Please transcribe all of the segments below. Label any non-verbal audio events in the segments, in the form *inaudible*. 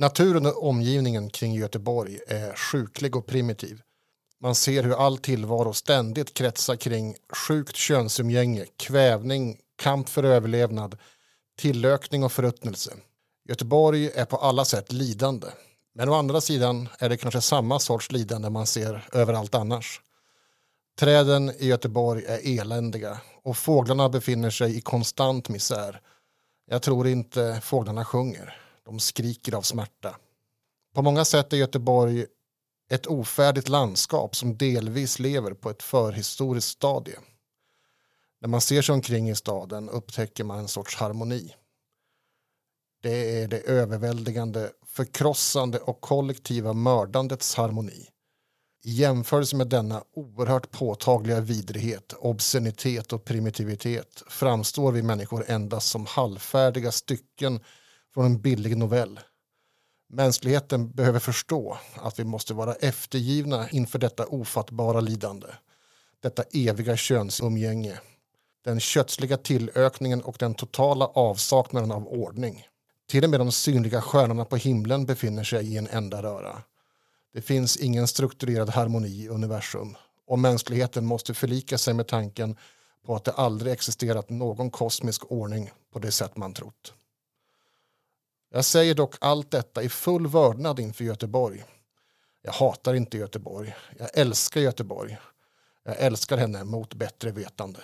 Naturen och omgivningen kring Göteborg är sjuklig och primitiv. Man ser hur all tillvaro ständigt kretsar kring sjukt könsumgänge, kvävning, kamp för överlevnad, tillökning och förruttnelse. Göteborg är på alla sätt lidande. Men å andra sidan är det kanske samma sorts lidande man ser överallt annars. Träden i Göteborg är eländiga och fåglarna befinner sig i konstant misär. Jag tror inte fåglarna sjunger. De skriker av smärta. På många sätt är Göteborg ett ofärdigt landskap som delvis lever på ett förhistoriskt stadie. När man ser sig omkring i staden upptäcker man en sorts harmoni. Det är det överväldigande, förkrossande och kollektiva mördandets harmoni. I jämförelse med denna oerhört påtagliga vidrighet, obscenitet och primitivitet framstår vi människor endast som halvfärdiga stycken från en billig novell. Mänskligheten behöver förstå att vi måste vara eftergivna inför detta ofattbara lidande. Detta eviga könsumgänge. Den kötsliga tillökningen och den totala avsaknaden av ordning. Till och med de synliga stjärnorna på himlen befinner sig i en enda röra. Det finns ingen strukturerad harmoni i universum och mänskligheten måste förlika sig med tanken på att det aldrig existerat någon kosmisk ordning på det sätt man trott. Jag säger dock allt detta i full vördnad inför Göteborg. Jag hatar inte Göteborg. Jag älskar Göteborg. Jag älskar henne mot bättre vetande.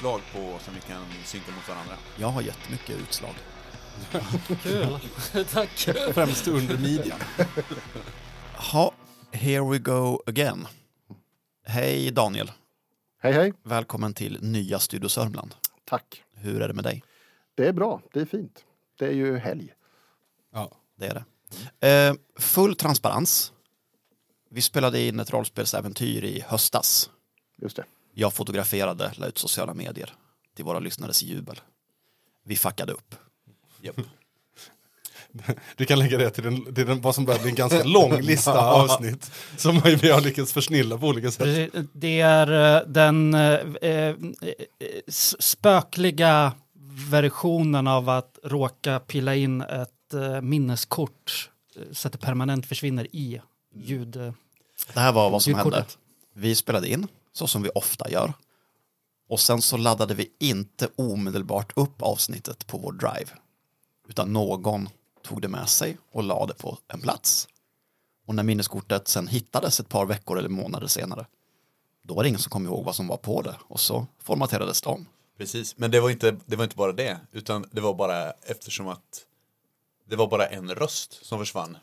Utslag på som vi kan synka mot varandra. Jag har jättemycket utslag. Kul. *laughs* Tack. Främst under midjan. Ha, here we go again. Hej Daniel, Hej hej, välkommen till nya Studio Sörmland. tack. Hur är det med dig? Det är bra, det är fint. Det är ju helg. Ja. Det är det. Eh, full transparens. Vi spelade in ett rollspelsäventyr i höstas. Just det. Jag fotograferade, la ut sociala medier till våra lyssnares jubel. Vi fuckade upp. Japp. *laughs* Du kan lägga det till, den, till den, vad som börjar bli en ganska *laughs* lång lista avsnitt som vi har lyckats försnilla på olika sätt. Det är eh, den eh, eh, spökliga versionen av att råka pilla in ett eh, minneskort eh, så att det permanent försvinner i ljud. Det här var vad som hände. Ljudkortet. Vi spelade in, så som vi ofta gör. Och sen så laddade vi inte omedelbart upp avsnittet på vår drive. Utan någon tog det med sig och lade det på en plats. Och när minneskortet sen hittades ett par veckor eller månader senare, då var det ingen som kom ihåg vad som var på det. Och så formaterades det om. Precis, men det var, inte, det var inte bara det, utan det var bara eftersom att det var bara en röst som försvann.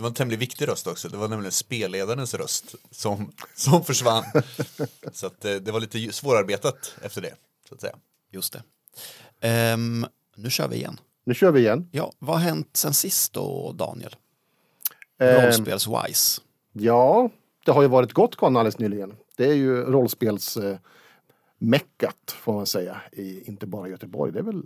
Det var en tämligen viktig röst också, det var nämligen spelledarens röst som, som försvann. *laughs* Så att eh, det var lite svårarbetat efter det, så att säga. Just det. Ehm, nu kör vi igen. Nu kör vi igen. Ja, vad har hänt sen sist då, Daniel? Eh, Rollspels-wise. ja, det har ju varit Gotcon alldeles nyligen. Det är ju rollspels eh, meckat får man säga, i, inte bara Göteborg. Det är väl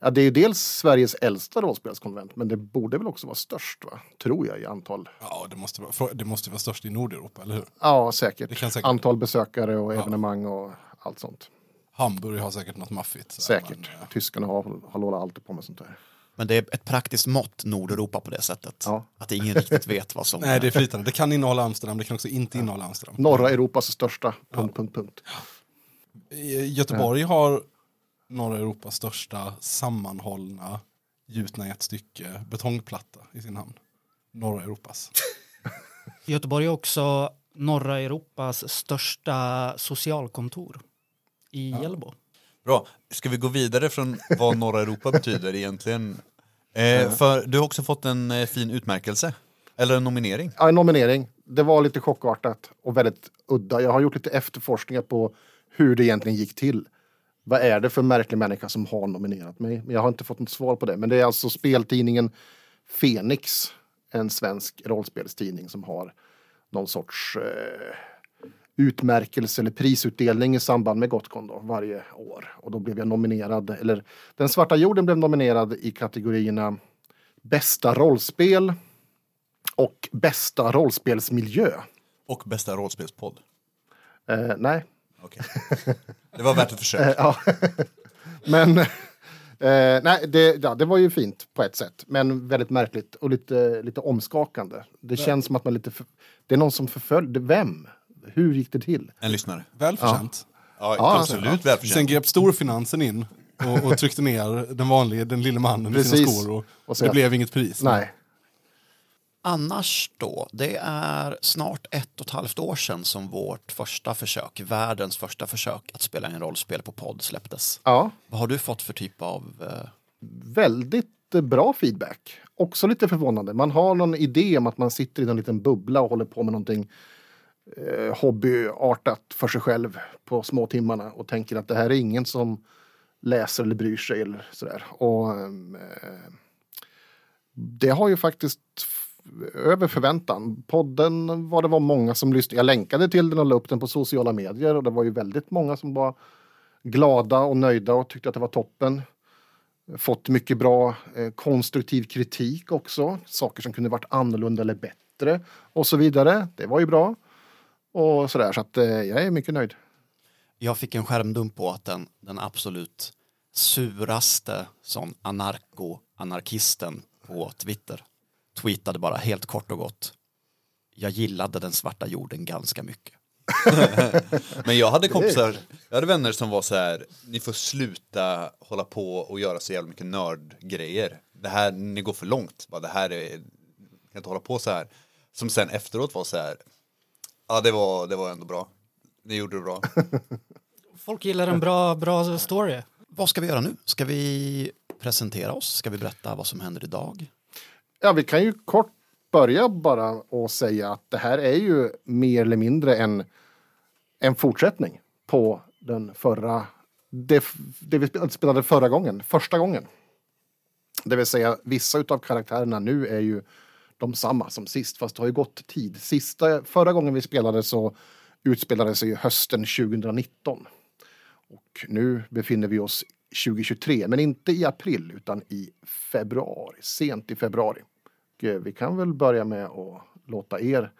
Ja, det är ju dels Sveriges äldsta rollspelskonvent, men det borde väl också vara störst, va? tror jag, i antal. Ja, det måste, vara, det måste vara störst i Nordeuropa, eller hur? Ja, säkert. Det kan säkert- Antal besökare och evenemang och allt sånt. Hamburg har säkert något maffigt. så Säkert. men, Tyskarna har, har alltid på med sånt där. Men det är ett praktiskt mått Nordeuropa på det sättet. Ja. Att ingen riktigt vet vad som... *laughs* Nej, det är flytande. Det kan innehålla Amsterdam, det kan också inte innehålla Amsterdam. Norra Europas största, punkt, punkt, punkt. Göteborg har norra Europas största sammanhållna gjutna i ett stycke betongplatta i sin hamn. Norra Europas. *laughs* Göteborg är också norra Europas största socialkontor i Hjällbo. Bra, ska vi gå vidare från vad norra Europa betyder egentligen? Eh, för du har också fått en eh, fin utmärkelse, eller en nominering. Ja, en nominering. Det var lite chockartat och väldigt udda. Jag har gjort lite efterforskningar på hur det egentligen gick till. Vad är det för märklig människa som har nominerat mig? Men jag har inte fått något svar på det. Men det är alltså speltidningen Fenix, en svensk rollspelstidning som har någon sorts eh, utmärkelse eller prisutdelning i samband med Gotcon då, varje år. Och då blev jag nominerad, eller Den svarta jorden blev nominerad i kategorierna bästa rollspel och bästa rollspelsmiljö. Och bästa rollspelspodd. Eh, nej, Okej. Det var värt ett försök. Eh, *laughs* ja. Men eh, nej, det, ja, det var ju fint på ett sätt. Men väldigt märkligt och lite, lite omskakande. Det känns som att man lite... För, det är någon som förföljde. Vem? Hur gick det till? En lyssnare. Välförtjänt. Ja, Ja, absolut Sen välförtjänt. grep storfinansen in och, och tryckte ner den vanliga, den lille mannen i sina Precis. skor. Och, Och så det blev inget pris. Nej. Annars då, det är snart ett och ett halvt år sedan som vårt första försök, världens första försök att spela en rollspel på podd släpptes. Ja, Vad har du fått för typ av... Eh, väldigt eh, bra feedback. Också lite förvånande. Man har någon idé om att man sitter i en liten bubbla och håller på med någonting eh, hobbyartat för sig själv på små timmarna och tänker att det här är ingen som läser eller bryr sig eller sådär. Och eh, det har ju faktiskt över förväntan. Podden var det var många som lyssnade. Jag länkade till den och la upp den på sociala medier och det var ju väldigt många som var glada och nöjda och tyckte att det var toppen fått mycket bra eh, konstruktiv kritik också. Saker som kunde varit annorlunda eller bättre och så vidare. Det var ju bra. Och sådär, så att eh, jag är mycket nöjd. jag fick en skärmdump på att den, den absolut suraste sån anarko-anarkisten på Twitter tweetade bara helt kort och gott. Jag gillade den svarta jorden ganska mycket. *laughs* Men jag hade kompisar, jag hade vänner som var så här, ni får sluta hålla på och göra så jävla mycket nördgrejer. Det här, ni går för långt. Bara, det här är, kan inte hålla på så här. Som sen efteråt var så här, ja det var, det var ändå bra. Ni gjorde det bra. *laughs* Folk gillar en bra, bra story. Vad ska vi göra nu? Ska vi presentera oss? Ska vi berätta vad som händer idag? Ja, vi kan ju kort börja bara och säga att det här är ju mer eller mindre en, en fortsättning på den förra, det, det vi spelade förra gången, första gången. Det vill säga vissa av karaktärerna nu är ju de samma som sist, fast det har ju gått tid. Sista, förra gången vi spelade så utspelade sig ju hösten 2019. Och nu befinner vi oss 2023, men inte i april utan i februari, sent i februari. Och eh, vi kan väl börja med att låta er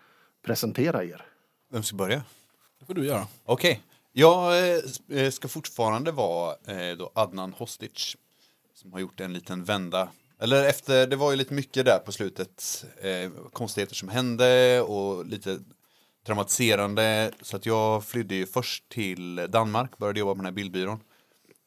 presentera er. Vem ska börja? Det får du göra. Okej, jag eh, ska fortfarande vara eh, då Adnan Hostic som har gjort en liten vända. Eller efter, det var ju lite mycket där på slutet, eh, konstigheter som hände och lite traumatiserande. Så att jag flydde ju först till Danmark, började jobba på den här bildbyrån.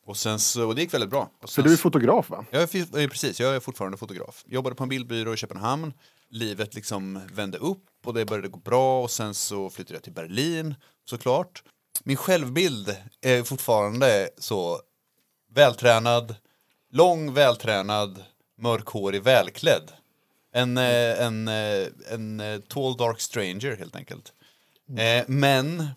Och sen så, och det gick väldigt bra. Och För du är fotograf va? jag är, eh, precis, jag är fortfarande fotograf. Jobbade på en bildbyrå i Köpenhamn. Livet liksom vände upp och det började gå bra och sen så flyttade jag till Berlin såklart. Min självbild är fortfarande så vältränad, lång, vältränad, mörkhårig, välklädd. En, eh, en, eh, en eh, tall dark stranger helt enkelt. Eh, men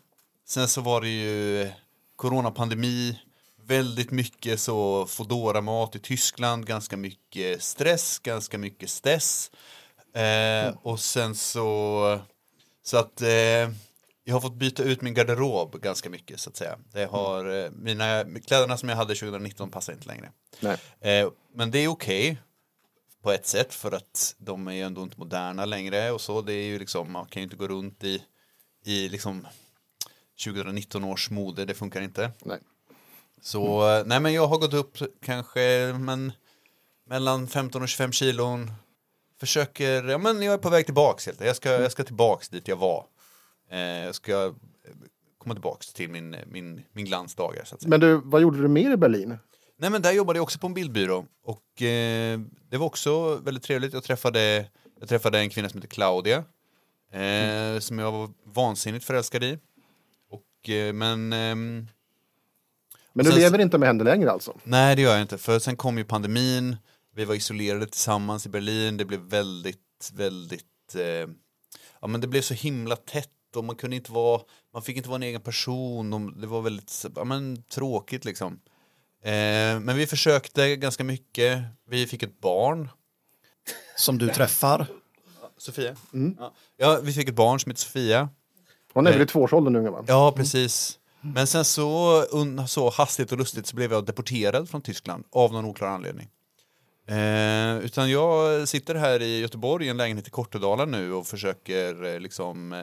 sen så var det ju coronapandemi, väldigt mycket så Foodora-mat i Tyskland, ganska mycket stress, ganska mycket stress. Eh, och sen så, så att eh, jag har fått byta ut min garderob ganska mycket så att säga. Det har, eh, mina, kläderna som jag hade 2019 passar inte längre. Eh, men det är okej på ett sätt för att de är ju ändå inte moderna längre och så. Det är ju liksom, man kan ju inte gå runt i, i liksom 2019 års mode, det funkar inte. Nej. Så eh, nej men jag har gått upp kanske men, mellan 15 och 25 kilon. Försöker, ja men jag är på väg tillbaks helt jag ska, jag ska tillbaks dit jag var. Eh, jag ska eh, komma tillbaks till min, min, min glansdagar så att säga. Men du, vad gjorde du mer i Berlin? Nej men där jobbade jag också på en bildbyrå och eh, det var också väldigt trevligt. Jag träffade, jag träffade en kvinna som heter Claudia eh, som jag var vansinnigt förälskad i. Och, eh, men ehm, Men du Sen- lever inte med henne längre alltså? nej det gör jag inte för sen kom ju pandemin. Vi var isolerade tillsammans i Berlin. Det blev väldigt, väldigt eh, ja men det blev så himla tätt och man kunde inte vara, man fick inte vara en egen person och det var väldigt, ja men tråkigt liksom. Eh, men vi försökte ganska mycket. Vi fick ett barn. Som du träffar. Sofia. Ja. ja, vi fick ett barn som heter Sofia. Hon är väl Eh. i tvåårsåldern unge va? Ja, precis. Men sen så, un, så hastigt och lustigt så blev jag deporterad från Tyskland av någon oklar anledning. Eh, utan jag sitter här i Göteborg i en lägenhet i Kortedala nu och försöker eh, liksom eh,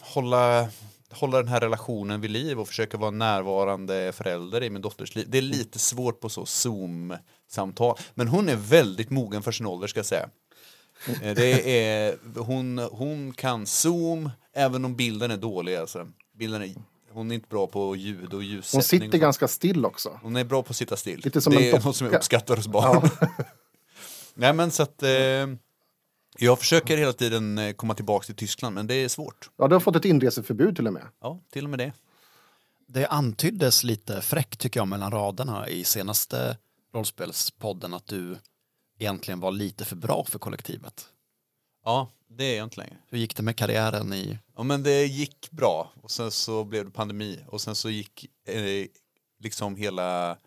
hålla, hålla den här relationen vid liv och försöka vara närvarande förälder i min dotters liv. Det är lite svårt på så Zoom-samtal. Men hon är väldigt mogen för sin ålder ska jag säga. Eh, Det är, hon, hon kan Zoom, även om bilden är dålig. Alltså. Bilden är, hon är inte bra på ljud och ljussättning. Hon sitter ganska still också. Hon är bra på att sitta still. Lite som det en är något som jag uppskattar hos barn. *laughs* Nej men så att eh, jag försöker hela tiden eh, komma tillbaka till Tyskland men det är svårt. Ja, du har fått ett inreseförbud till och med. Ja, till och med det. Det antyddes lite fräckt tycker jag mellan raderna i senaste rollspelspodden att du egentligen var lite för bra för kollektivet. Ja, det är jag inte längre. Hur gick det med karriären i... Ja men det gick bra och sen så blev det pandemi och sen så gick eh, liksom hela,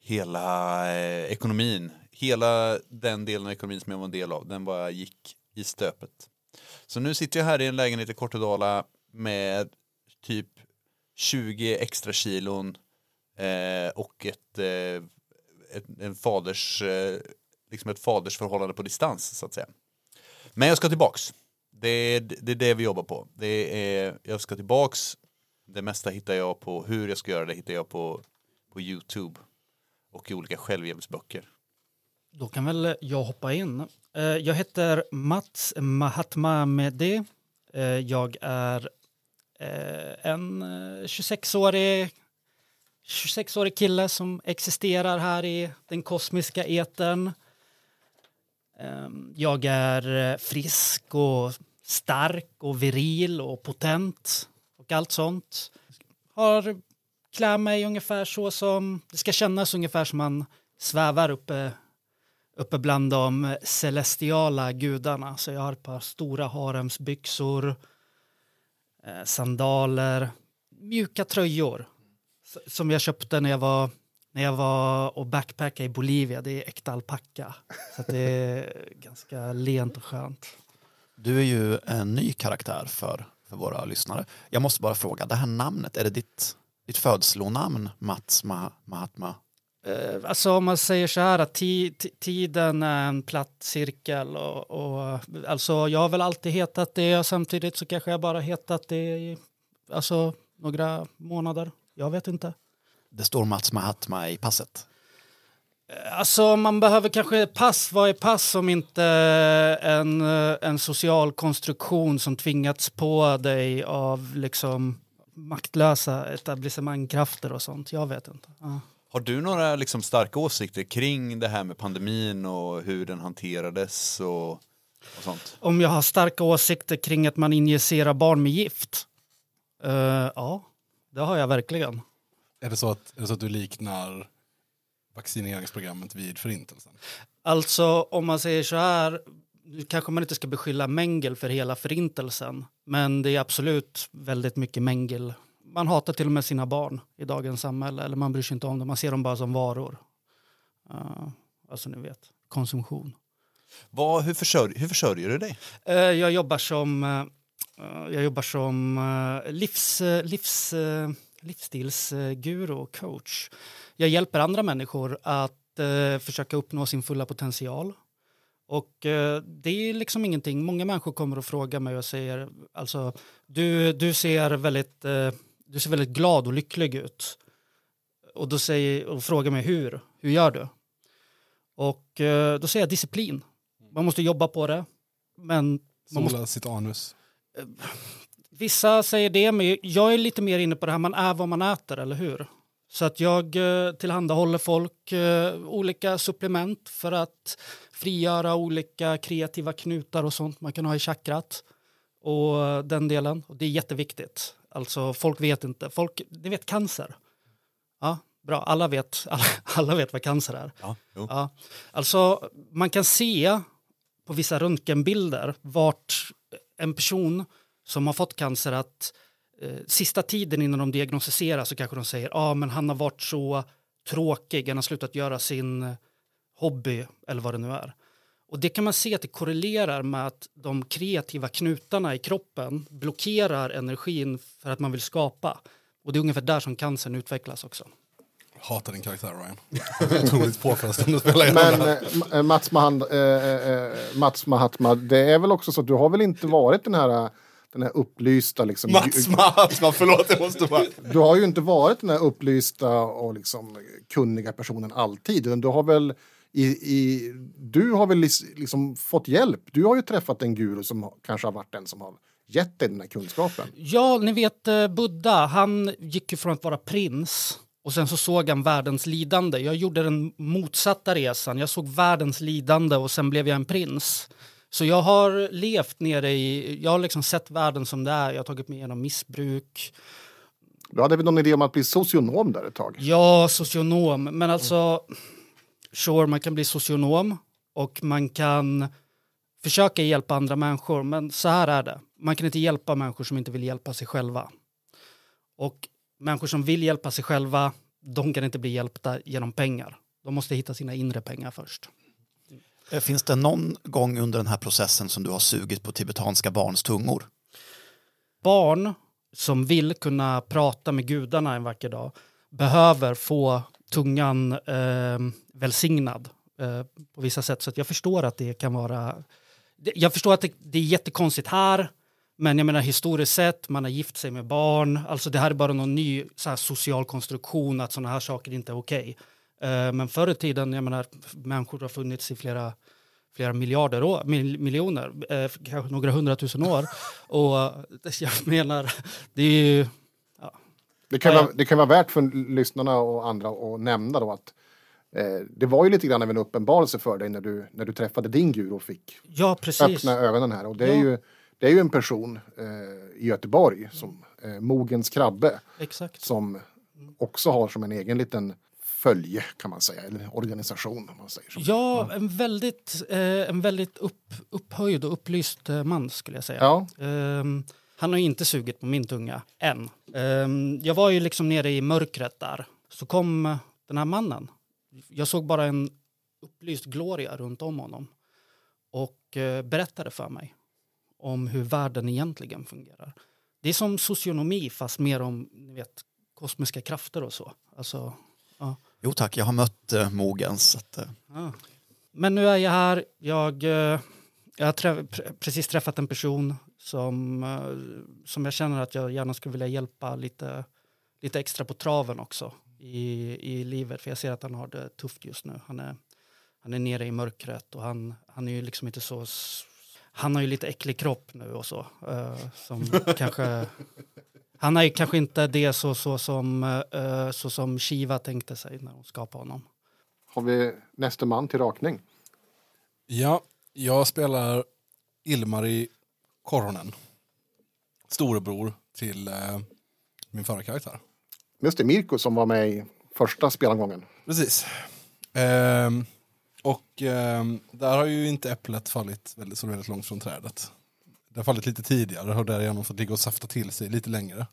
hela eh, ekonomin, hela den delen av ekonomin som jag var en del av, den bara gick i stöpet. Så nu sitter jag här i en lägenhet i Kortedala med typ 20 extra kilon eh, och ett, eh, ett, en faders, eh, liksom ett fadersförhållande på distans så att säga. Men jag ska tillbaks. Det är, det är det vi jobbar på. Det är, jag ska tillbaks. Det mesta hittar jag på, hur jag ska göra det hittar jag på, på YouTube. Och i olika självhjälpsböcker. Då kan väl jag hoppa in. Eh, jag heter Mats Mahatma Mede. Eh, jag är eh, en 26-årig 26-årig kille som existerar här i den kosmiska etern. Ehm, jag är frisk och stark och viril och potent och allt sånt. Har klär mig ungefär så som det ska kännas ungefär som man svävar uppe uppe bland de celestiala gudarna. Så jag har ett par stora haremsbyxor, eh, sandaler, mjuka tröjor som jag köpte när jag var när jag var och backpackade i Bolivia. Det är äkta alpacka. Så att det är *laughs* ganska lent och skönt. Du är ju en ny karaktär för, för våra lyssnare. Jag måste bara fråga, det här namnet, är det ditt, ditt födslonamn, Mats Ma- Mahatma? Eh, Alltså om man säger så här att ti- ti- tiden är en platt cirkel och, och alltså jag har väl alltid hetat det och samtidigt så kanske jag bara hetat det i alltså några månader. Jag vet inte. Det står Mats Mahatma i passet. Alltså man behöver kanske pass. Vad är pass om inte en, eh, en social konstruktion som tvingats på dig av liksom maktlösa etablissemangkrafter och sånt. Jag vet inte. Ja. Har du några liksom starka åsikter kring det här med pandemin och hur den hanterades och, och sånt? Om jag har starka åsikter kring att man injicerar barn med gift? Eh, ja, det har jag verkligen. Är det, så att, är det så att du liknar vaccineringsprogrammet vid förintelsen? Alltså om man säger så här, nu kanske man inte ska beskylla Mengel för hela förintelsen, men det är absolut väldigt mycket Mengel. Man hatar till och med sina barn i dagens samhälle, eller man bryr sig inte om dem, man ser dem bara som varor. Uh, alltså ni vet, konsumtion. Vad, hur, försörj, hur försörjer du dig? Eh, jag jobbar som, eh, jag jobbar som livs, livs, uh, livsstilsguru och coach. Jag hjälper andra människor att eh, försöka uppnå sin fulla potential. Och eh, det är liksom ingenting. Många människor kommer och frågar mig och säger alltså du, du ser väldigt eh, du ser väldigt glad och lycklig ut. Och då säger och frågar mig hur. Hur gör du? Och eh, då säger jag disciplin. Man måste jobba på det. Men man måste Sola sitt anus. Vissa säger det, men jag är lite mer inne på det här man är vad man äter, eller hur? Så att jag eh, tillhandahåller folk eh, olika supplement för att frigöra olika kreativa knutar och sånt man kan ha i chakrat. Och den delen, och det är jätteviktigt. Alltså folk vet inte, folk, ni vet cancer. Ja, bra, alla vet, *laughs* alla, alla vet vad cancer är. Ja, jo. Ja, alltså man kan se på vissa röntgenbilder vart en person som har fått cancer att eh, sista tiden innan de diagnostiserar så kanske de säger ja ah, men han har varit så tråkig, han har slutat göra sin hobby eller vad det nu är. Och det kan man se att det korrelerar med att de kreativa knutarna i kroppen blockerar energin för att man vill skapa. Och det är ungefär där som cancern utvecklas också. Hatar din karaktär Ryan. Otroligt påfrestande att spela Men igenom. eh, Mats, Mahand, eh, eh, Mats Mahatma, det är väl också så att du har väl inte varit den här, den här upplysta liksom, Mats Mahatma, förlåt jag måste bara... Du har ju inte varit den här upplysta och liksom kunniga personen alltid. Du har väl, i, i, du har väl liksom fått hjälp. Du har ju träffat en guru som kanske har varit den som har gett dig den här kunskapen. Ja, ni vet eh, Buddha, han gick ju från att vara prins och sen så såg han världens lidande. Jag gjorde den motsatta resan. Jag såg världens lidande och sen blev jag en prins. Så jag har levt nere i, jag har liksom sett världen som det är. Jag har tagit mig igenom missbruk. Du hade väl någon idé om att bli socionom där ett tag? Ja, socionom. Men alltså, sure, man kan bli socionom och man kan försöka hjälpa andra människor. Men så här är det. Man kan inte hjälpa människor som inte vill hjälpa sig själva. Och människor som vill hjälpa sig själva, de kan inte bli hjälpta genom pengar. De måste hitta sina inre pengar först. Eh, finns det någon gång under den här processen som du har sugit på tibetanska barns tungor? barn som vill kunna prata med gudarna en vacker dag behöver få tungan eh, välsignad eh, på vissa sätt. Så att jag förstår att det kan vara... Jag förstår att det, det är jättekonstigt här, men jag menar historiskt sett, man har gift sig med barn. Alltså det här är bara någon ny så här, social konstruktion, att sådana här saker inte är okej. Okay men förr i tiden, jag menar, människor har funnits i flera flera miljarder år, mil, miljoner, eh, kanske några hundratusen år. *laughs* Och eh, *laughs* jag menar, det är ju... Det kan, Ja, ja. vara, det kan vara värt för lyssnarna och andra att nämna då att eh, det var ju lite grann av en uppenbarelse för dig när du, när du träffade din guru och fick Ja, öppna ögonen här. Och det är, Ja. ju, det är ju en person eh, i Göteborg, som eh, Mogens Krabbe, Exakt. som också har som en egen liten följe kan man säga, eller organisation man säger så. Ja, en väldigt, eh, en väldigt upp, upphöjd och upplyst eh, man skulle jag säga. Ja. Ehm, han har ju inte sugit på min tunga än. Ehm, jag var ju liksom nere i mörkret där. Så kom eh, den här mannen. Jag såg bara en upplyst gloria runt om honom. Och eh, berättade för mig om hur världen egentligen fungerar. Det är som socionomi fast mer om ni vet, kosmiska krafter och så. Alltså, ja. Jo tack, jag har mött eh, Mogens. Så att, eh, Ja. Men nu är jag här. Jag, eh, jag har trä- pre- precis träffat en person som, eh, som jag känner att jag gärna skulle vilja hjälpa lite, lite extra på traven också i, i livet. För jag ser att han har det tufft just nu. Han är, han är nere i mörkret och han, han är ju liksom inte så... Han har ju lite äcklig kropp nu och så. eh, som *laughs* kanske... Han är kanske inte det så, så, som, eh, så som Shiva tänkte sig när hon skapade honom. Har vi nästa man till rakning? Ja, jag spelar Ilmari Korhonen. Storebror till eh, min förra karaktär. Just det, Mirko som var med i första spelomgången. Precis. Ehm, och ehm, där har ju inte äpplet fallit väldigt, så väldigt långt från trädet. Det har fallit lite tidigare och har därigenom fått ligga och safta till sig lite längre.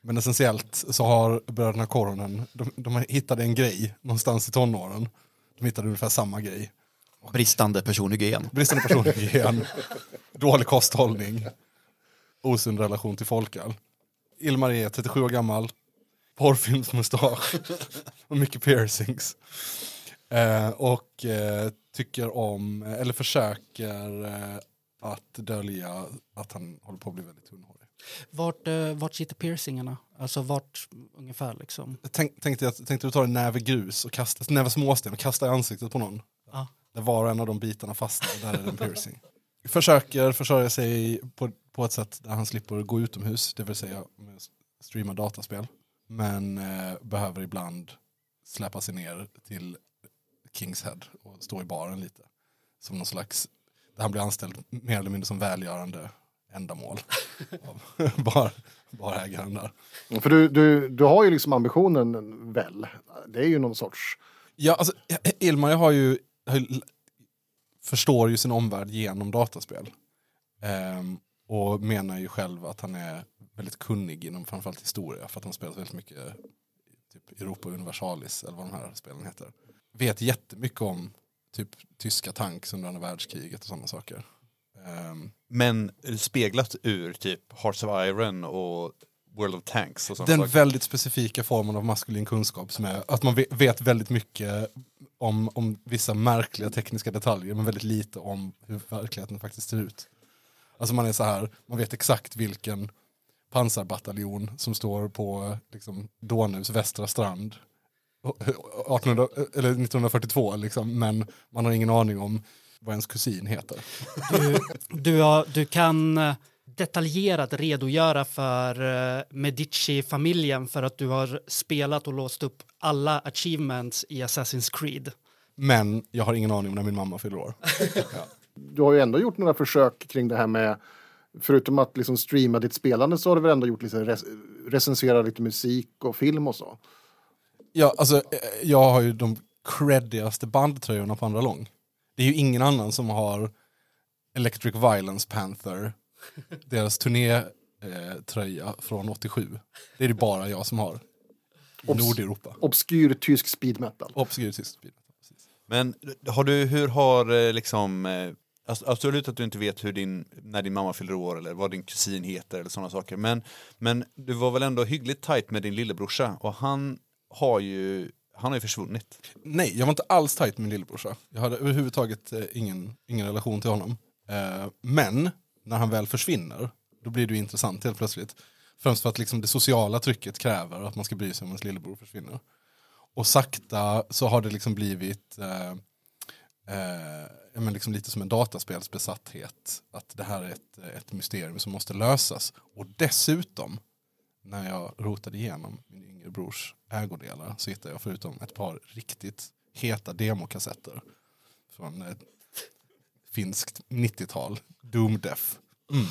Men essentiellt så har bröderna Koronen, de, de hittade en grej någonstans i tonåren. De hittade ungefär samma grej. bristande personhygien. Bristande personhygien, dålig kosthållning, osund relation till folköl. Ilmar är 37 år gammal, porrfilmsmustasch och mycket piercings. Eh, och eh, tycker om, eller försöker eh, att dölja att han håller på att bli väldigt tunnhårig. Vart, eh, vart sitter piercingarna? Alltså vart ungefär liksom? Tänk, tänkte, jag, tänkte du ta en näve grus och kasta, näve småsten och kasta i ansiktet på någon? Ja. Där var och en av de bitarna fastnar, där är en piercing. *laughs* Försöker försörja sig på, på ett sätt där han slipper gå utomhus, det vill säga streama dataspel. Men eh, behöver ibland släppa sig ner till Kings Head och stå i baren lite. Som någon slags, han blir anställd mer eller mindre som välgörande ändamål *laughs* av bar, barägaren där. För du, du, du har ju liksom ambitionen väl. Det är ju någon sorts... Ja, alltså, Ilmar har ju, har ju, förstår ju sin omvärld genom dataspel. Ehm, och menar ju själv att han är väldigt kunnig inom framförallt historia för att han spelat väldigt mycket typ Europa Universalis eller vad de här spelen heter. Vet jättemycket om typ tyska tanks under andra världskriget och sådana saker. Ehm, Men speglat ur typ Hearts of Iron och World of Tanks och sånt. den väldigt specifika formen av maskulin kunskap som är att man ve- vet väldigt mycket om, om vissa märkliga tekniska detaljer men väldigt lite om hur verkligheten faktiskt ser ut. Alltså man är så här, man vet exakt vilken pansarbataljon som står på liksom, Donus västra strand 1800, eller 1942 liksom, men man har ingen aning om vad ens kusin heter. Du, du, har, du kan eh, detaljerat redogöra för eh, Medici-familjen för att du har spelat och låst upp alla achievements i Assassin's Creed. Men jag har ingen aning om när min mamma fyller år. *laughs* Du har ju ändå gjort några försök kring det här med Förutom att liksom streama ditt spelande så har du väl ändå gjort lite rec recensera lite musik och film och så. Ja, alltså, eh, jag har ju de creddigaste bandtröjorna på andra lång. Det är ju ingen annan som har Electric Violence Panther, *laughs* deras turnétröja från 87. Det är det bara jag som har. I Obs- Nordeuropa. Obskyr tysk speed metal. Obskyr tysk bil. Men har du, hur har eh, liksom, eh, alltså, absolut att du inte vet hur din, när din mamma fyller år eller vad din kusin heter eller sådana saker. Men, men du var väl ändå hyggligt tajt med din lillebrorsa och han har ju, han har ju försvunnit. Nej, jag var inte alls tajt med min lillebrorsa. Jag hade överhuvudtaget eh, ingen, ingen relation till honom. Eh, men när han väl försvinner, då blir det ju intressant helt plötsligt. Främst för att liksom det sociala trycket kräver att man ska bry sig om ens lillebror försvinner. Och sakta så har det liksom blivit eh, eh, men liksom lite som en dataspelsbesatthet. Att det här är ett, ett mysterium som måste lösas. Och dessutom, när jag rotade igenom min yngre brors ägodelar så hittade jag förutom ett par riktigt heta demokassetter från ett finskt 90-tal, Doom Death. Mm.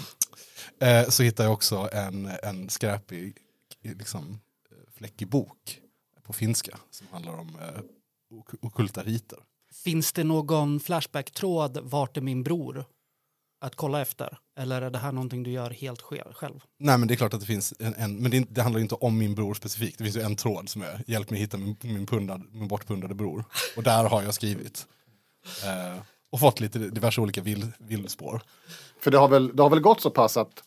Eh, så hittade jag också en, en skräpig liksom, eh, fläckig bok på finska som handlar om eh, okulta ockulta riter. Finns det någon Flashback-tråd vart är min bror att kolla efter? Eller är det här någonting du gör helt sj- själv? Nej men det är klart att det finns en, en men det, det handlar inte om min bror specifikt. Det finns ju en tråd som är hjälp mig hitta min, min, pundad, min bortpundade bror. Och där har jag skrivit. Eh, och fått lite diverse olika vill, villspår. För det har, väl, det har väl gått så pass att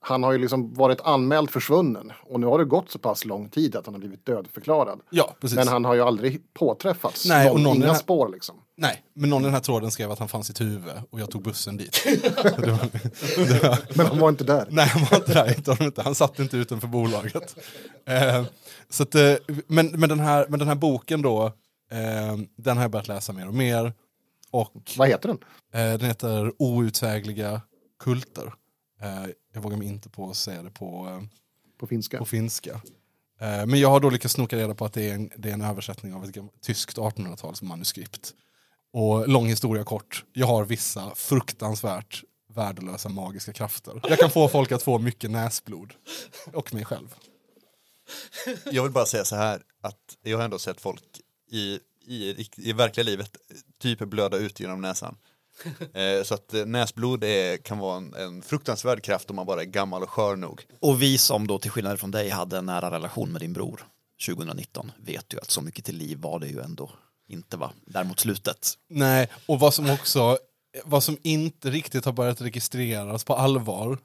han har ju liksom varit anmäld försvunnen och nu har det gått så pass lång tid att han har blivit dödförklarad. Ja, precis. Men han har ju aldrig påträffats. Nej, och någon, någon inga är här- spår liksom. Nej, men någon i den här tråden skrev att han fanns i Tuve och jag tog bussen dit. *laughs* det var, det var, Men han var inte där. nej, han var inte där, inte, han, inte. han satt inte utanför bolaget. Eh, så att, eh, men, men, den här, men den här boken då, eh, den har jag börjat läsa mer och mer. Och Vad heter den? eh, den heter Outsägliga kulter. Eh, jag vågar mig inte på att säga det på, eh, På finska. på finska. Eh, Men jag har då lyckats snoka reda på att det är en, det är en översättning av ett tyskt 1800-talsmanuskript. Och lång historia kort, jag har vissa fruktansvärt värdelösa magiska krafter. Jag kan få folk att få mycket näsblod. Och mig själv. Jag vill bara säga så här att jag har ändå sett folk i, i, i verkliga livet typ blöda ut genom näsan. Eh, så att eh, näsblod är, kan vara en, en fruktansvärd kraft om man bara är gammal och skör nog. Och vi som då till skillnad från dig hade en nära relation med din bror 2019 vet ju att så mycket till liv var det ju ändå inte va, där mot slutet. Nej, och vad som också, vad som inte riktigt har börjat registreras på allvar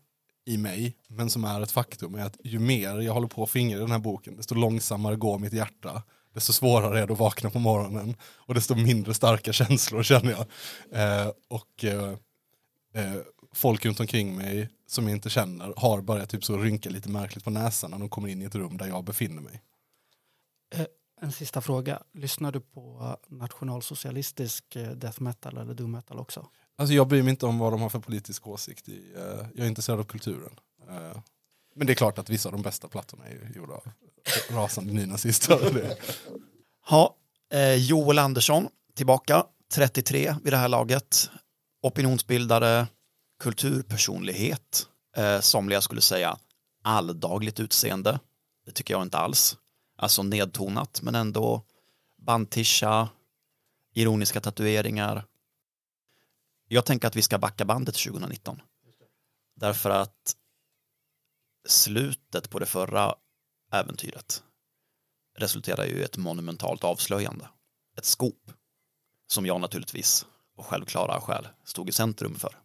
i mig, men som är ett faktum, är att ju mer jag håller på att fingra i den här boken, desto långsammare går mitt hjärta, desto svårare är det att vakna på morgonen och desto mindre starka *laughs* känslor känner jag. Eh, och eh, eh, folk runt omkring mig som jag inte känner har börjat typ så rynka lite märkligt på näsan när de kommer in i ett rum där jag befinner mig. En sista fråga. Lyssnar du på nationalsocialistisk eh, death metal eller doom metal också? Alltså jag bryr mig inte om vad de har för politisk åsikt. I, eh, jag är intresserad av kulturen. Eh, men det är klart att vissa av de bästa plattorna är gjorda av rasande nynazister. *laughs* Det- Ja, eh, Joel Andersson tillbaka, 33 vid det här laget. Opinionsbildare, kulturpersonlighet, eh, somliga skulle säga alldagligt utseende. Det tycker jag inte alls. Alltså nedtonat men ändå bandtischa, ironiska tatueringar. Jag tänker att vi ska backa bandet 2019. Därför att slutet på det förra äventyret resulterar ju i ett monumentalt avslöjande. Ett skop som jag naturligtvis och självklara skäl stod i centrum för.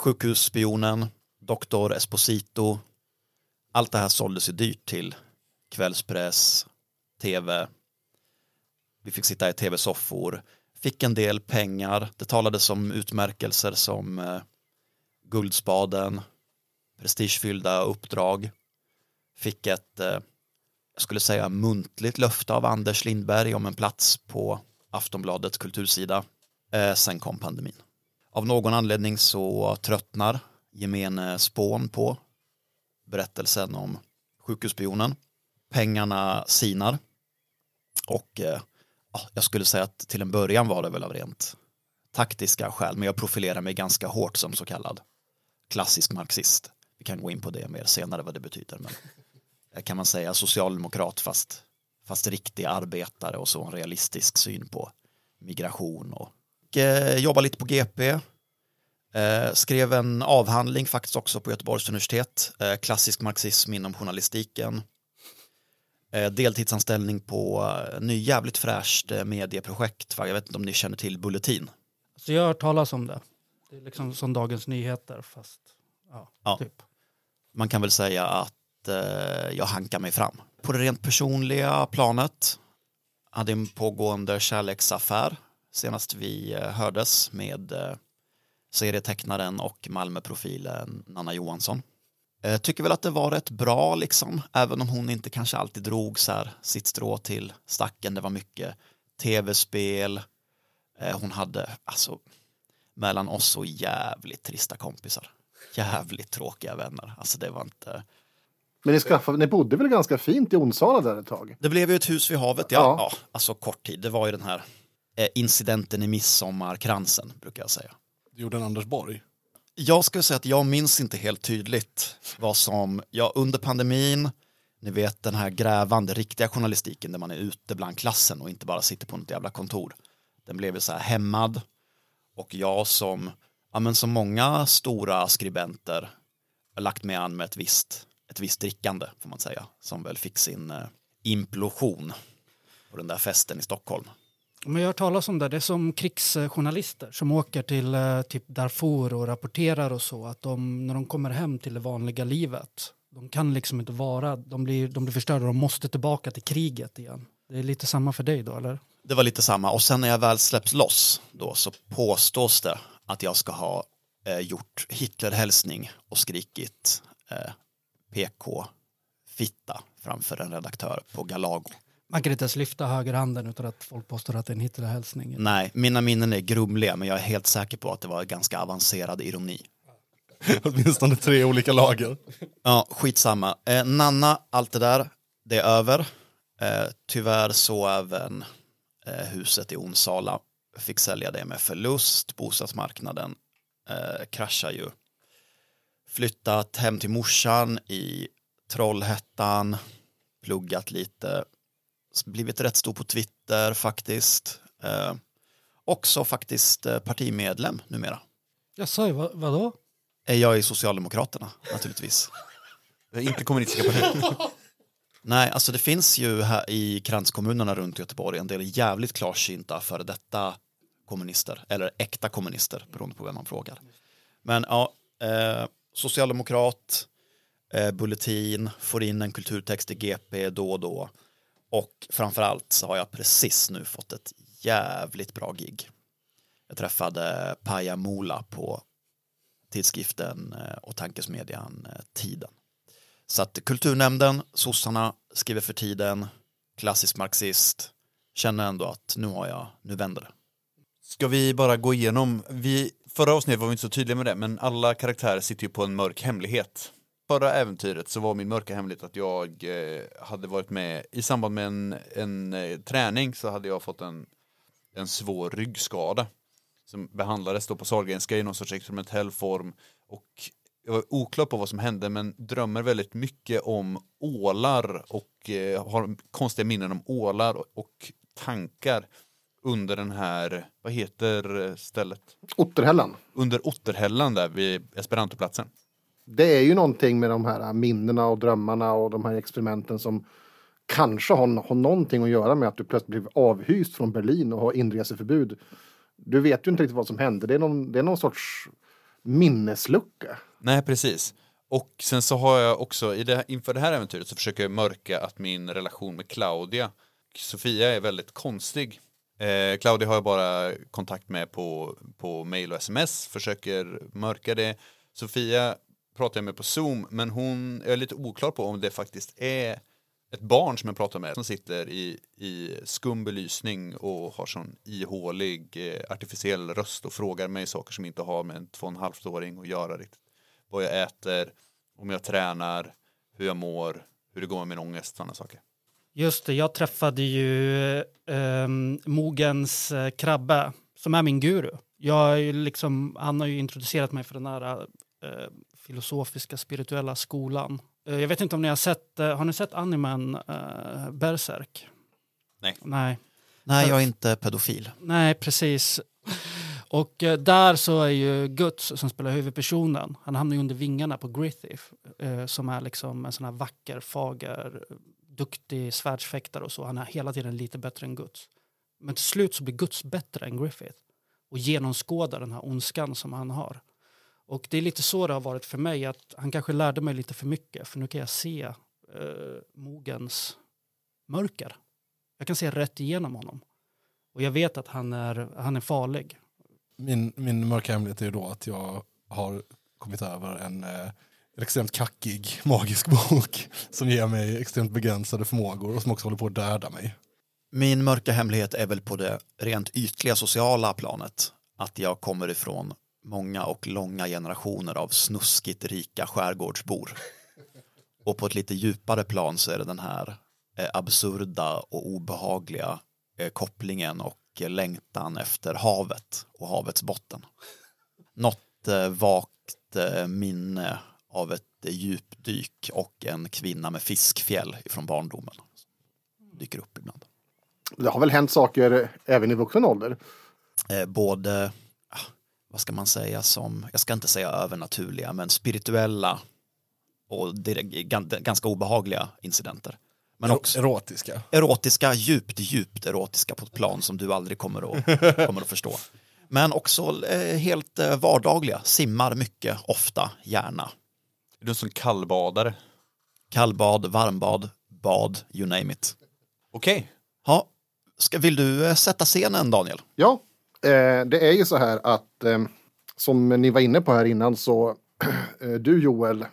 Sjukhusspionen, Doktor Esposito, allt det här såldes ju dyrt till kvällspress, tv. Vi fick sitta i tv-soffor, fick en del pengar. Det talades om utmärkelser som eh, Guldspaden, prestigefyllda uppdrag. Fick ett, eh, jag skulle säga muntligt löfte av Anders Lindberg om en plats på Aftonbladets kultursida. Eh, sen kom pandemin. Av någon anledning så tröttnar gemene spån på berättelsen om sjukhusspionen. Pengarna sinar. Och eh, jag skulle säga att till en början var det väl av rent taktiska skäl, men jag profilerar mig ganska hårt som så kallad klassisk marxist. Vi kan gå in på det mer senare vad det betyder, men eh, kan man säga socialdemokrat fast, fast riktig arbetare och så en realistisk syn på migration och, och eh, jobba lite på GP. Eh, skrev en avhandling faktiskt också på Göteborgs universitet, eh, klassisk marxism inom journalistiken. Eh, deltidsanställning på eh, ny jävligt fräscht eh, medieprojekt. Jag vet inte om ni känner till Bulletin. Så jag har hört talas om det. Det är liksom som Dagens Nyheter fast ja, Ja. typ. Man kan väl säga att eh, jag hankar mig fram. På det rent personliga planet hade en pågående kärleksaffär senast vi hördes med eh, serietecknaren och Malmöprofilen Nanna Johansson. Eh, tycker väl att det var rätt bra liksom, även om hon inte kanske alltid drog så här sitt strå till stacken. Det var mycket tv-spel. Eh, hon hade, alltså, mellan oss så jävligt trista kompisar. Jävligt tråkiga vänner. Alltså det var inte... Men ni, skaffade, ni bodde väl ganska fint i Onsala där ett tag? Det blev ju ett hus vid havet, ja. Ja. ja. alltså kort tid. Det var ju den här eh, incidenten i midsommarkransen, brukar jag säga. Det gjorde en Anders Borg. Jag skulle säga att jag minns inte helt tydligt vad som, ja under pandemin, ni vet den här grävande riktiga journalistiken där man är ute bland klassen och inte bara sitter på något jävla kontor. Den blev ju så här hämmad och jag som, ja men som många stora skribenter har lagt mig an med ett visst, ett visst drickande får man säga, som väl fick sin eh, implosion på den där festen i Stockholm. Men jag har hört talas om det. Det är som krigsjournalister som åker till eh, typ Darfur och rapporterar och så. Att de, när de kommer hem till det vanliga livet, de kan liksom inte vara, de blir, de blir förstörda, de måste tillbaka till kriget igen. Det är lite samma för dig då, eller? Det var lite samma och sen när jag väl släpps loss då så påstås det att jag ska ha eh, gjort Hitlerhälsning och skrikit eh, PK fitta framför en redaktör på Galago. Man kan inte ens lyfta högerhanden utan att folk påstår att det är en Hitlerhälsning. Nej, mina minnen är grumliga men jag är helt säker på att det var ganska avancerad ironi. *laughs* Åtminstone tre olika lager. Ja, skitsamma. Eh, Nanna, allt det där, det är över. Eh, tyvärr så även eh, huset i Onsala fick sälja det med förlust. Bostadsmarknaden eh, kraschar ju. Flyttat hem till morsan i Trollhättan, pluggat lite, blivit rätt stor på Twitter faktiskt. Eh, också faktiskt eh, partimedlem numera. Jag sa ju, vad, vadå? Är jag i Socialdemokraterna naturligtvis. Är inte kommunistiska partiet. *laughs* Nej, alltså det finns ju här i kranskommunerna runt Göteborg en del jävligt klarsynta före detta kommunister, eller äkta kommunister, beroende på vem man frågar. Men ja, eh, socialdemokrat, eh, bulletin, får in en kulturtext i GP då och då. Och framförallt så har jag precis nu fått ett jävligt bra gig. Jag träffade Paja Mola på tidskriften eh, och tankesmedjan eh, Tiden. Så att kulturnämnden, sossarna skriver för tiden, klassisk marxist, känner ändå att nu har jag, nu vänder det. Ska vi bara gå igenom, vi, förra avsnittet var vi inte så tydliga med det, men alla karaktärer sitter ju på en mörk hemlighet. Förra äventyret så var min mörka hemlighet att jag eh, hade varit med i samband med en, en eh, träning så hade jag fått en, en svår ryggskada som behandlades då på Sahlgrenska i någon sorts experimentell form och jag var oklar på vad som hände men drömmer väldigt mycket om ålar och eh, har konstiga minnen om ålar och, och tankar under den här, vad heter eh, stället? Otterhällan. Under Otterhällan där vid Esperantoplatsen. Det är ju någonting med de här minnena och drömmarna och de här experimenten som kanske har, har någonting att göra med att du plötsligt blev avhyst från Berlin och har inreseförbud. Du vet ju inte riktigt vad som hände. Det är någon, det är någon sorts minneslucka. Nej, precis. Och sen så har jag också, i det, inför det här äventyret så försöker jag mörka att min relation med Claudia, Sofia är väldigt konstig. Eh, Claudia har jag bara kontakt med på, på mail och sms, försöker mörka det. Sofia pratar jag med på Zoom, men hon är lite oklar på om det faktiskt är ett barn som jag pratar med som sitter i, i skum belysning och har sån ihålig eh, artificiell röst och frågar mig saker som inte har med en två och en halvåring att göra riktigt. Vad jag äter, om jag tränar, hur jag mår, hur det går med min ångest, sådana saker. Just det, jag träffade ju eh, Mogens eh, Krabbe som är min guru. Jag är ju liksom, han har ju introducerat mig för den här eh, filosofiska spirituella skolan. Eh, jag vet inte om ni har sett, eh, har ni sett animen eh, Berserk? Nej. Nej. Nej, jag är inte pedofil. Nej, precis. Och där så är ju Guts som spelar huvudpersonen, han hamnar ju under vingarna på Griffith eh, som är liksom en sån här vacker, fager, duktig svärdsfäktare och så. Han är hela tiden lite bättre än Guts. Men till slut så blir Guts bättre än Griffith och genomskådar den här ondskan som han har. Och det är lite så det har varit för mig, att han kanske lärde mig lite för mycket för nu kan jag se eh, Mogens mörker. Jag kan se rätt igenom honom. Och jag vet att han är, han är farlig. Min, min mörka hemlighet är ju då att jag har kommit över en, eh, extremt kackig *laughs* magisk bok som ger mig extremt begränsade förmågor och som också håller på att döda mig. Min mörka hemlighet är väl på det rent ytliga sociala planet. Att jag kommer ifrån många och långa generationer av snuskigt rika skärgårdsbor. Och på ett lite djupare plan så är det den här eh, absurda och obehagliga eh, kopplingen och eh, längtan efter havet och havets botten. Något eh, vagt eh, minne av ett djupdyk och en kvinna med fiskfjäll från barndomen. Dyker upp ibland. Det har väl hänt saker även i vuxen ålder. både, vad ska man säga, som, jag ska inte säga övernaturliga, men spirituella och ganska obehagliga incidenter. Men också Erotiska. erotiska, djupt, djupt erotiska på ett plan som du aldrig kommer att, *laughs* kommer att förstå. Men också eh, helt eh, vardagliga, simmar mycket, ofta, gärna. Är du som kallbadare? Kallbad, varmbad, bad, you name it. Okej. Ja, ska, vill du eh, sätta scenen Daniel? Ja, eh, det är ju så här att eh, som ni var inne på här innan så *clears throat* eh, du Joel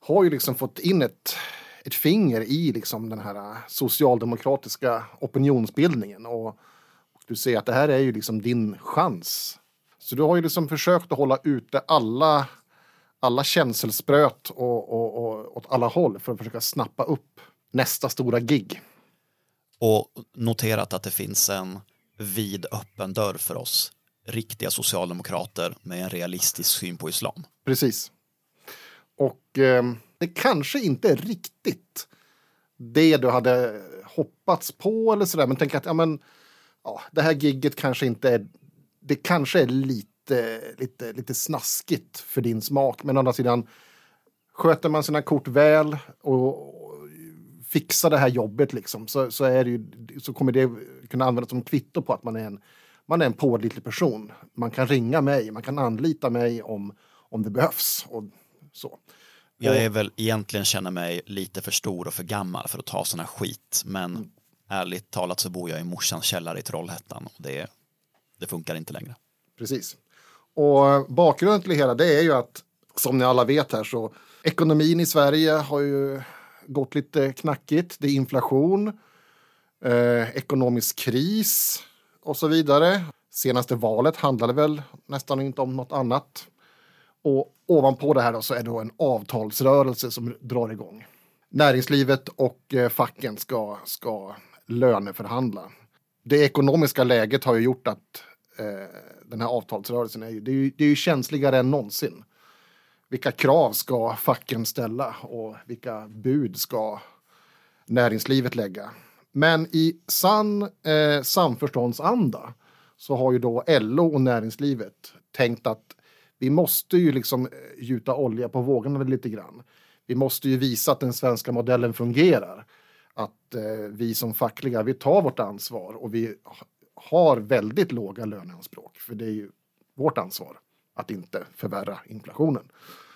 har ju liksom fått in ett, ett finger i liksom den här eh, socialdemokratiska opinionsbildningen och, och du ser att det här är ju liksom din chans. Så du har ju liksom försökt att hålla ute alla alla känselspröt och, och, och åt alla håll för att försöka snappa upp nästa stora gig. och noterat att det finns en vid öppen dörr för oss riktiga socialdemokrater med en realistisk syn på islam. Precis. Och eh, det kanske inte är riktigt det du hade hoppats på eller sådär. Men tänk att ja, men, ja, det här gigget kanske inte är... Det kanske är lite, lite, lite snaskigt för din smak. Men å andra sidan, sköter man sina kort väl och, och fixar det här jobbet liksom, så, så, är det ju, så kommer det kunna användas som kvitto på att man är en, man är en pålitlig person. Man kan ringa mig, man kan anlita mig om, om det behövs. Och så. Jag är väl egentligen känner mig lite för stor och för gammal för att ta sån här skit. Men ärligt talat så bor jag i morsans källare i Trollhättan och det, det funkar inte längre. Precis. Och bakgrunden till det hela det är ju att som ni alla vet här så ekonomin i Sverige har ju gått lite knackigt. Det är inflation, eh, ekonomisk kris och så vidare. Senaste valet handlade väl nästan inte om något annat. Och ovanpå det här då så är det då en avtalsrörelse som drar igång. Näringslivet och eh, facken ska, ska löneförhandla. Det ekonomiska läget har ju gjort att eh, den här avtalsrörelsen är ju, det är ju, det är ju känsligare än någonsin. Vilka krav ska facken ställa och vilka bud ska näringslivet lägga? Men i sann eh, samförståndsanda så har ju då LO och näringslivet tänkt att vi måste ju liksom eh, gjuta olja på vågorna lite grann. Vi måste ju visa att den svenska modellen fungerar. att eh, vi som fackliga, vi tar vårt ansvar och vi har väldigt låga löneanspråk. För det är ju vårt ansvar att inte förvärra inflationen.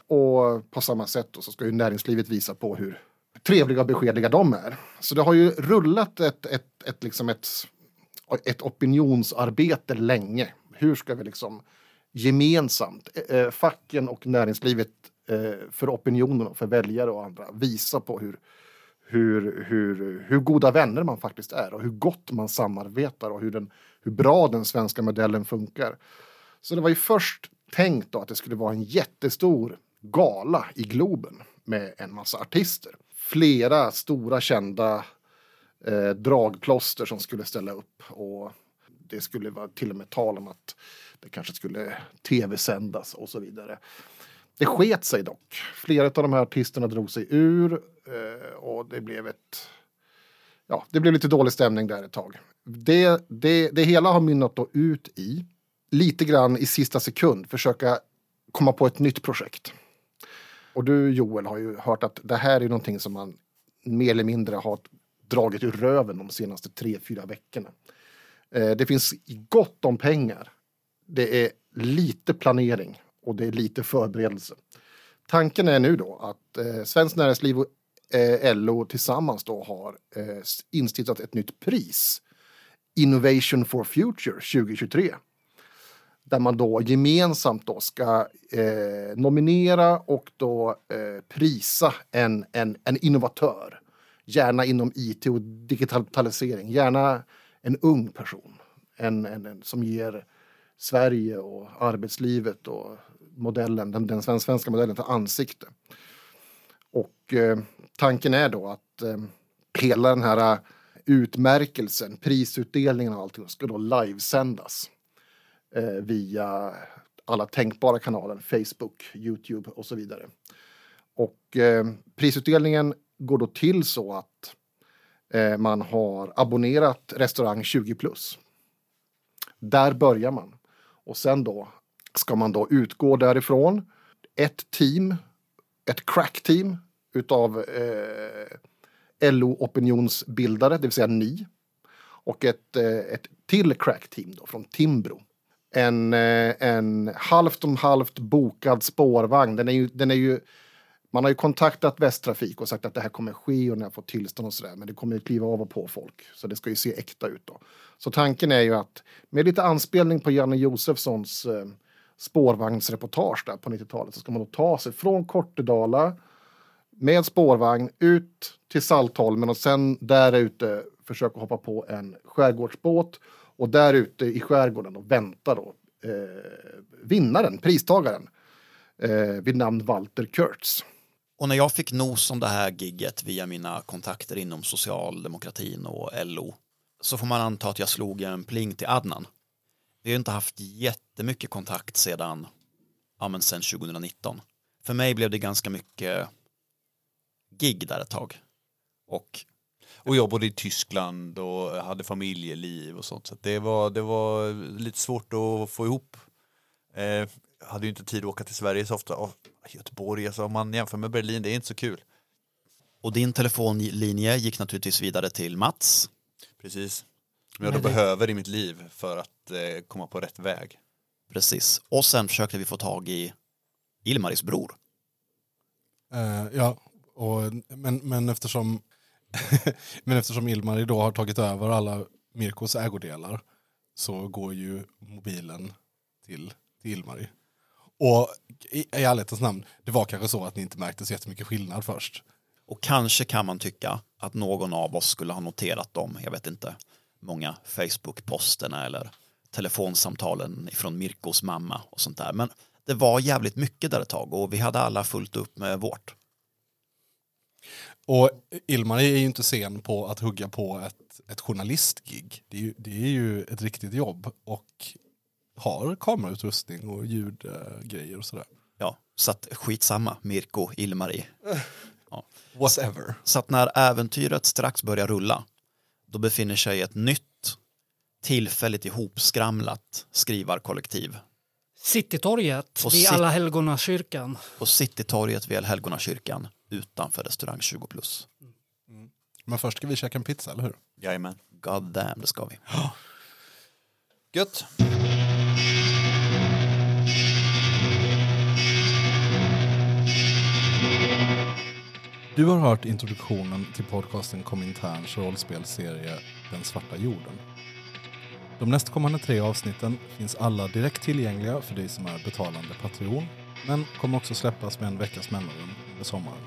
Och på samma sätt då, så ska ju näringslivet visa på hur trevliga och beskedliga de är. Så det har ju rullat ett, ett, ett, liksom ett, ett opinionsarbete länge. Hur ska vi liksom gemensamt, eh, eh, facken och näringslivet eh, för opinionen och för väljare och andra visa på hur, hur, hur, hur goda vänner man faktiskt är och hur gott man samarbetar och hur, den, hur bra den svenska modellen funkar. Så det var ju först tänkt då att det skulle vara en jättestor gala i Globen med en massa artister. Flera stora kända eh, dragplåster som skulle ställa upp och det skulle vara till och med tal om att det kanske skulle tv-sändas och så vidare. Det sket sig dock. Flera av de här artisterna drog sig ur eh, och det blev ett Ja, det blev lite dålig stämning där ett tag. Det, det, det hela har mynnat då ut i lite grann i sista sekund försöka komma på ett nytt projekt. Och du Joel har ju hört att det här är någonting som man mer eller mindre har dragit ur röven de senaste tre, fyra veckorna. Eh, det finns gott om pengar. Det är lite planering och det är lite förberedelse. Tanken är nu då att eh, Svenskt Näringsliv och eh, LO tillsammans då har eh, instiftat ett nytt pris. Innovation for Future 2023 där man då gemensamt då ska eh, nominera och då eh, prisa en, en, en innovatör. Gärna inom IT och digitalisering, gärna en ung person. En, en, en som ger Sverige och arbetslivet och modellen, den, den svenska modellen ett ansikte. Och eh, tanken är då att eh, hela den här eh, utmärkelsen, prisutdelningen och allting ska då livesändas Eh, via alla tänkbara kanaler, Facebook, Youtube och så vidare. Och eh, prisutdelningen går då till så att eh, man har abonnerat restaurang 20 plus. Där börjar man. Och sen då ska man då utgå därifrån. Ett team, ett crack-team utav eh, LO-opinionsbildare, det vill säga ni. Och ett, eh, ett till crack-team då från Timbro en, eh, en halvt om halvt bokad spårvagn. Den är ju, den är ju, man har ju kontaktat Västtrafik och sagt att det här kommer ske och när jag får tillstånd och sådär. Men det kommer ju kliva av och på folk. Så det ska ju se äkta ut då. Så tanken är ju att med lite anspelning på Janne Josefssons eh, spårvagnsreportage där på 90-talet så ska man då ta sig från Kortedala med spårvagn ut till Saltholmen och sen där ute försöka hoppa på en skärgårdsbåt och där ute i skärgården och väntar då eh, vinnaren, pristagaren eh, vid namn Walter Kurtz. Och när jag fick nos om det här gigget via mina kontakter inom socialdemokratin och LO så får man anta att jag slog en pling till Adnan. Vi har inte haft jättemycket kontakt sedan, ja men sedan 2019. För mig blev det ganska mycket gig där ett tag. Och och jag bodde i Tyskland och hade familjeliv och sånt. Så det, var, det var lite svårt att få ihop. Eh, hade ju inte tid att åka till Sverige så ofta. Och Göteborg, alltså om man jämför med Berlin, det är inte så kul. Och din telefonlinje gick naturligtvis vidare till Mats. Precis. Som jag då det... behöver i mitt liv för att eh, komma på rätt väg. Precis. Och sen försökte vi få tag i Ilmaris bror. Uh, ja, och, men, men eftersom *laughs* Men eftersom Ilmar då har tagit över alla Mirkos ägodelar så går ju mobilen till, till Ilmari. Och i, i ärlighetens namn, det var kanske så att ni inte märkte så jättemycket skillnad först. Och kanske kan man tycka att någon av oss skulle ha noterat dem, jag vet inte, många Facebook-posterna eller telefonsamtalen från Mirkos mamma och sånt där. Men det var jävligt mycket där ett tag och vi hade alla fullt upp med vårt. Och Ilmar är ju inte sen på att hugga på ett, ett journalistgig. Det är, ju, det är ju ett riktigt jobb och har kamerautrustning och ljudgrejer och sådär. Ja, så att skitsamma Mirko, Ilmari. *laughs* Ja. Whatever. Så att när äventyret strax börjar rulla, då befinner sig ett nytt tillfälligt ihopskramlat skrivarkollektiv. Citytorget vid Alla helgona kyrkan. På Citytorget vid Allhelgonakyrkan utanför restaurang 20 plus. Mm. Men först ska vi käka en pizza, eller hur? Jajamän. God damn, det ska vi. *gasps* Gött. Du har hört introduktionen till podcasten Kominterns rollspelserie Den svarta jorden. De nästkommande tre avsnitten finns alla direkt tillgängliga för dig som är betalande Patreon, men kommer också släppas med en veckas mellanrum under sommaren.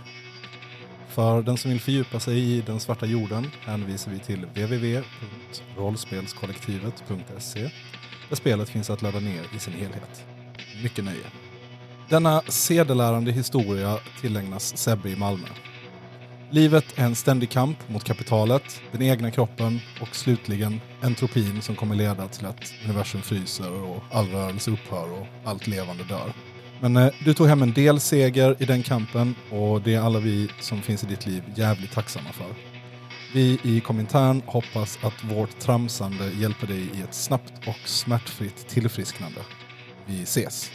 För den som vill fördjupa sig i Den svarta jorden hänvisar vi till www.rollspelskollektivet.se där spelet finns att ladda ner i sin helhet. Mycket nöje. Denna sedelärande historia tillägnas Sebbe i Malmö. Livet är en ständig kamp mot kapitalet, den egna kroppen och slutligen entropin som kommer leda till att universum fryser och all rörelse upphör och allt levande dör. Men eh, du tog hem en del seger i den kampen och det är alla vi som finns i ditt liv jävligt tacksamma för. Vi i Komintern hoppas att vårt tramsande hjälper dig i ett snabbt och smärtfritt tillfrisknande. Vi ses!